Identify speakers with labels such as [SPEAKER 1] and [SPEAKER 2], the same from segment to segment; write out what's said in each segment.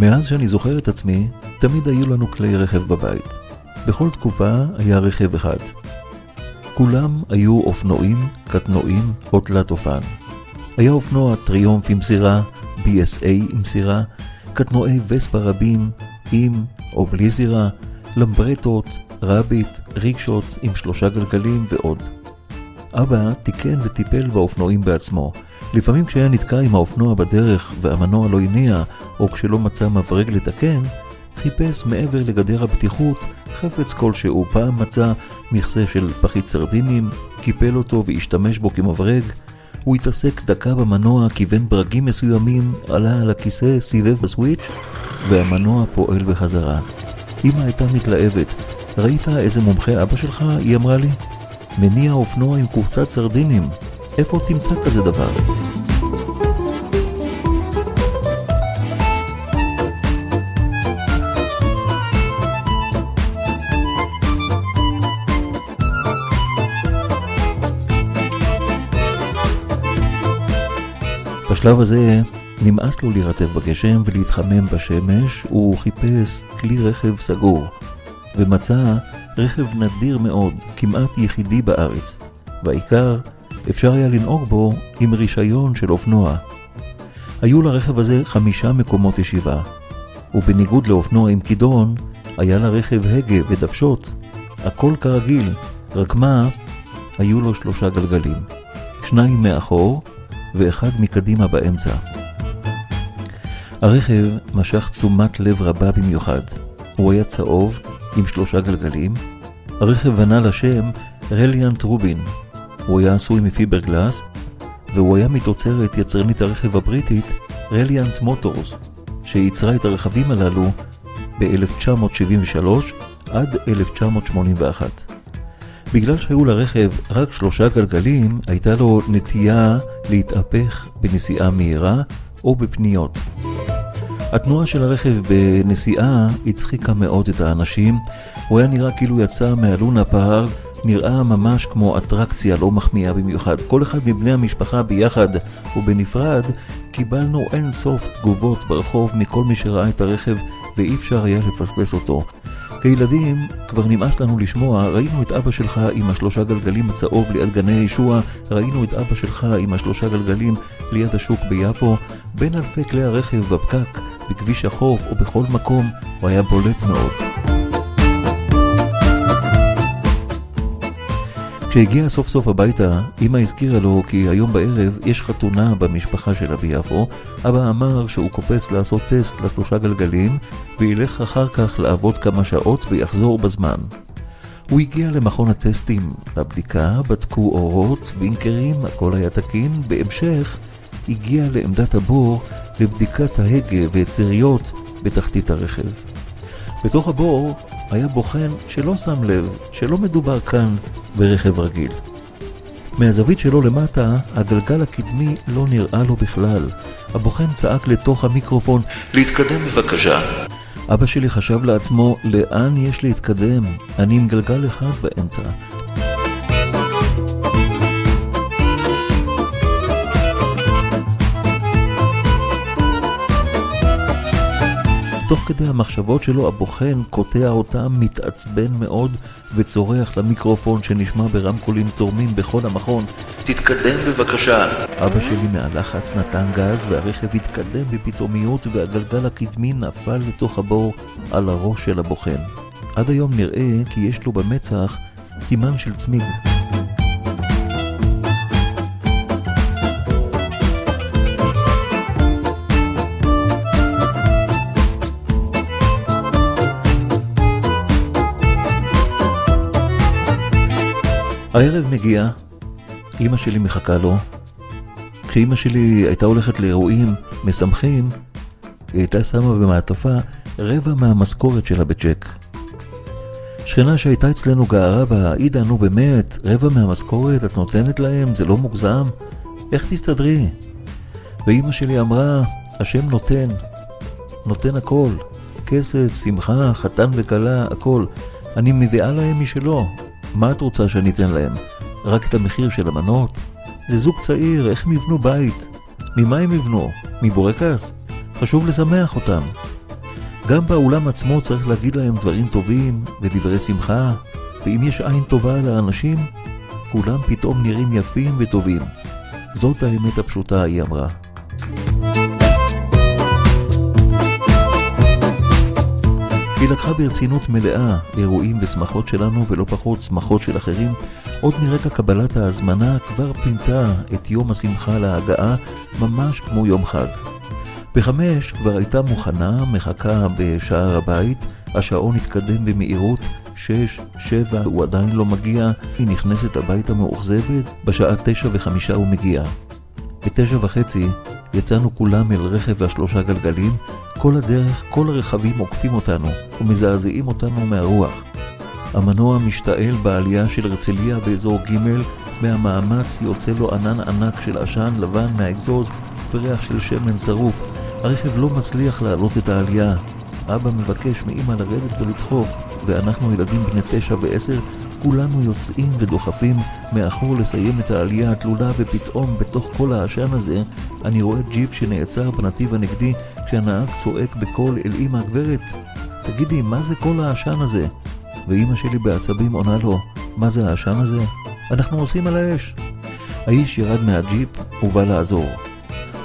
[SPEAKER 1] מאז שאני זוכר את עצמי, תמיד היו לנו כלי רכב בבית. בכל תקופה היה רכב אחד. כולם היו אופנועים, קטנועים או תלת אופן. היה אופנוע טריומף עם סירה, BSA עם סירה, קטנועי וספה רבים, עם או בלי זירה, למברטות, רביט, ריקשות עם שלושה גלגלים ועוד. אבא תיקן וטיפל באופנועים בעצמו. לפעמים כשהיה נתקע עם האופנוע בדרך והמנוע לא הניע, או כשלא מצא מברג לתקן, חיפש מעבר לגדר הבטיחות חפץ כלשהו. פעם מצא מכסה של פחית סרדינים, קיפל אותו והשתמש בו כמברג. הוא התעסק דקה במנוע, כיוון ברגים מסוימים, עלה על הכיסא, סיבב בסוויץ', והמנוע פועל בחזרה. אמא הייתה מתלהבת. ראית איזה מומחה אבא שלך? היא אמרה לי. מניע אופנוע עם קופסת סרדינים. איפה תמצא כזה דבר? בשלב הזה נמאס לו להירטב בגשם ולהתחמם בשמש, הוא חיפש כלי רכב סגור, ומצא רכב נדיר מאוד, כמעט יחידי בארץ, והעיקר, אפשר היה לנהוג בו עם רישיון של אופנוע. היו לרכב הזה חמישה מקומות ישיבה, ובניגוד לאופנוע עם כידון, היה לרכב הגה ודוושות, הכל כרגיל, רק מה, היו לו שלושה גלגלים, שניים מאחור ואחד מקדימה באמצע. הרכב משך תשומת לב רבה במיוחד. הוא היה צהוב, עם שלושה גלגלים. הרכב ענה לשם רליאנט רובין. הוא היה עשוי מפיברגלס, והוא היה מתוצרת יצרנית הרכב הבריטית רליאנט מוטורס, שייצרה את הרכבים הללו ב-1973 עד 1981. בגלל שהיו לרכב רק שלושה גלגלים, הייתה לו נטייה להתהפך בנסיעה מהירה או בפניות. התנועה של הרכב בנסיעה הצחיקה מאוד את האנשים. הוא היה נראה כאילו יצא מהלונה פארק, נראה ממש כמו אטרקציה לא מחמיאה במיוחד. כל אחד מבני המשפחה ביחד ובנפרד קיבלנו אין סוף תגובות ברחוב מכל מי שראה את הרכב ואי אפשר היה לפספס אותו. כילדים כבר נמאס לנו לשמוע, ראינו את אבא שלך עם השלושה גלגלים הצהוב ליד גני ישוע, ראינו את אבא שלך עם השלושה גלגלים ליד השוק ביפו, בין אלפי כלי הרכב בפקק, בכביש החוף או בכל מקום, הוא היה בולט מאוד. כשהגיע סוף סוף הביתה, אמא הזכירה לו כי היום בערב יש חתונה במשפחה שלה ביפו. אבא אמר שהוא קופץ לעשות טסט לשלושה גלגלים, וילך אחר כך לעבוד כמה שעות ויחזור בזמן. הוא הגיע למכון הטסטים לבדיקה, בדקו אורות, וינקרים, הכל היה תקין. בהמשך, הגיע לעמדת הבור לבדיקת ההגה ויציריות בתחתית הרכב. בתוך הבור היה בוחן שלא שם לב שלא מדובר כאן ברכב רגיל. מהזווית שלו למטה, הגלגל הקדמי לא נראה לו בכלל. הבוחן צעק לתוך המיקרופון, להתקדם בבקשה. אבא שלי חשב לעצמו, לאן יש להתקדם? אני עם גלגל אחד באמצע. תוך כדי המחשבות שלו הבוחן קוטע אותם, מתעצבן מאוד וצורח למיקרופון שנשמע ברמקולים צורמים בכל המכון תתקדם בבקשה! אבא שלי מהלחץ נתן גז והרכב התקדם בפתאומיות והגלגל הקדמי נפל לתוך הבור על הראש של הבוחן. עד היום נראה כי יש לו במצח סימן של צמיג. הערב מגיע, אימא שלי מחכה לו. כשאימא שלי הייתה הולכת לאירועים משמחים, היא הייתה שמה במעטפה רבע מהמשכורת שלה בצ'ק. שכנה שהייתה אצלנו גערה בה, עידה, נו באמת, רבע מהמשכורת את נותנת להם? זה לא מוגזם? איך תסתדרי? ואימא שלי אמרה, השם נותן, נותן הכל, כסף, שמחה, חתן וכלה, הכל. אני מביאה להם משלו, מה את רוצה שאני אתן להם? רק את המחיר של המנות? זה זוג צעיר, איך הם יבנו בית? ממה הם יבנו? מבורקס? חשוב לשמח אותם. גם באולם עצמו צריך להגיד להם דברים טובים ודברי שמחה, ואם יש עין טובה על האנשים, כולם פתאום נראים יפים וטובים. זאת האמת הפשוטה, היא אמרה. היא לקחה ברצינות מלאה אירועים ושמחות שלנו ולא פחות שמחות של אחרים. עוד מרקע קבלת ההזמנה כבר פינתה את יום השמחה להגעה ממש כמו יום חג. בחמש כבר הייתה מוכנה, מחכה בשער הבית, השעון התקדם במהירות, שש, שבע, הוא עדיין לא מגיע, היא נכנסת הביתה מאוכזבת, בשעה תשע וחמישה הוא מגיע. בתשע וחצי יצאנו כולם אל רכב השלושה גלגלים, כל הדרך כל הרכבים עוקפים אותנו ומזעזעים אותנו מהרוח. המנוע משתעל בעלייה של הרצליה באזור ג' מהמאמץ יוצא לו ענן ענק של עשן לבן מהאגזוז וריח של שמן שרוף. הרכב לא מצליח להעלות את העלייה. אבא מבקש מאמא לרדת ולדחוף, ואנחנו ילדים בני תשע ועשר כולנו יוצאים ודוחפים מאחור לסיים את העלייה התלולה ופתאום בתוך כל העשן הזה אני רואה ג'יפ שנעצר בנתיב הנגדי כשהנהג צועק בקול אל אמא הגברת תגידי, מה זה כל העשן הזה? ואימא שלי בעצבים עונה לו, מה זה העשן הזה? אנחנו עושים על האש. האיש ירד מהג'יפ ובא לעזור.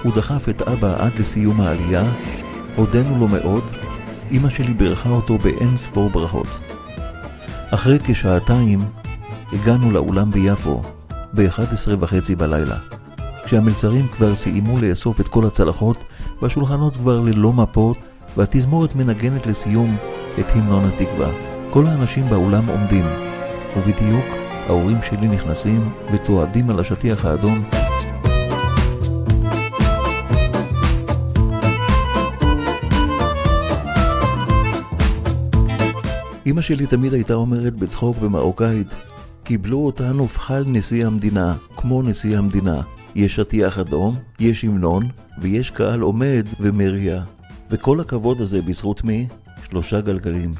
[SPEAKER 1] הוא דחף את אבא עד לסיום העלייה, הודינו לו מאוד, אמא שלי בירכה אותו באין ספור ברכות. אחרי כשעתיים הגענו לאולם ביפו ב-11 וחצי בלילה. כשהמלצרים כבר סיימו לאסוף את כל הצלחות והשולחנות כבר ללא מפות והתזמורת מנגנת לסיום את המנון התקווה. כל האנשים באולם עומדים, ובדיוק ההורים שלי נכנסים וצועדים על השטיח האדום אמא שלי תמיד הייתה אומרת בצחוק במרוקאית, קיבלו אותנו פחל נשיא המדינה, כמו נשיא המדינה. יש שטיח אדום, יש המנון, ויש קהל עומד ומריע. וכל הכבוד הזה בזכות מי? שלושה גלגלים.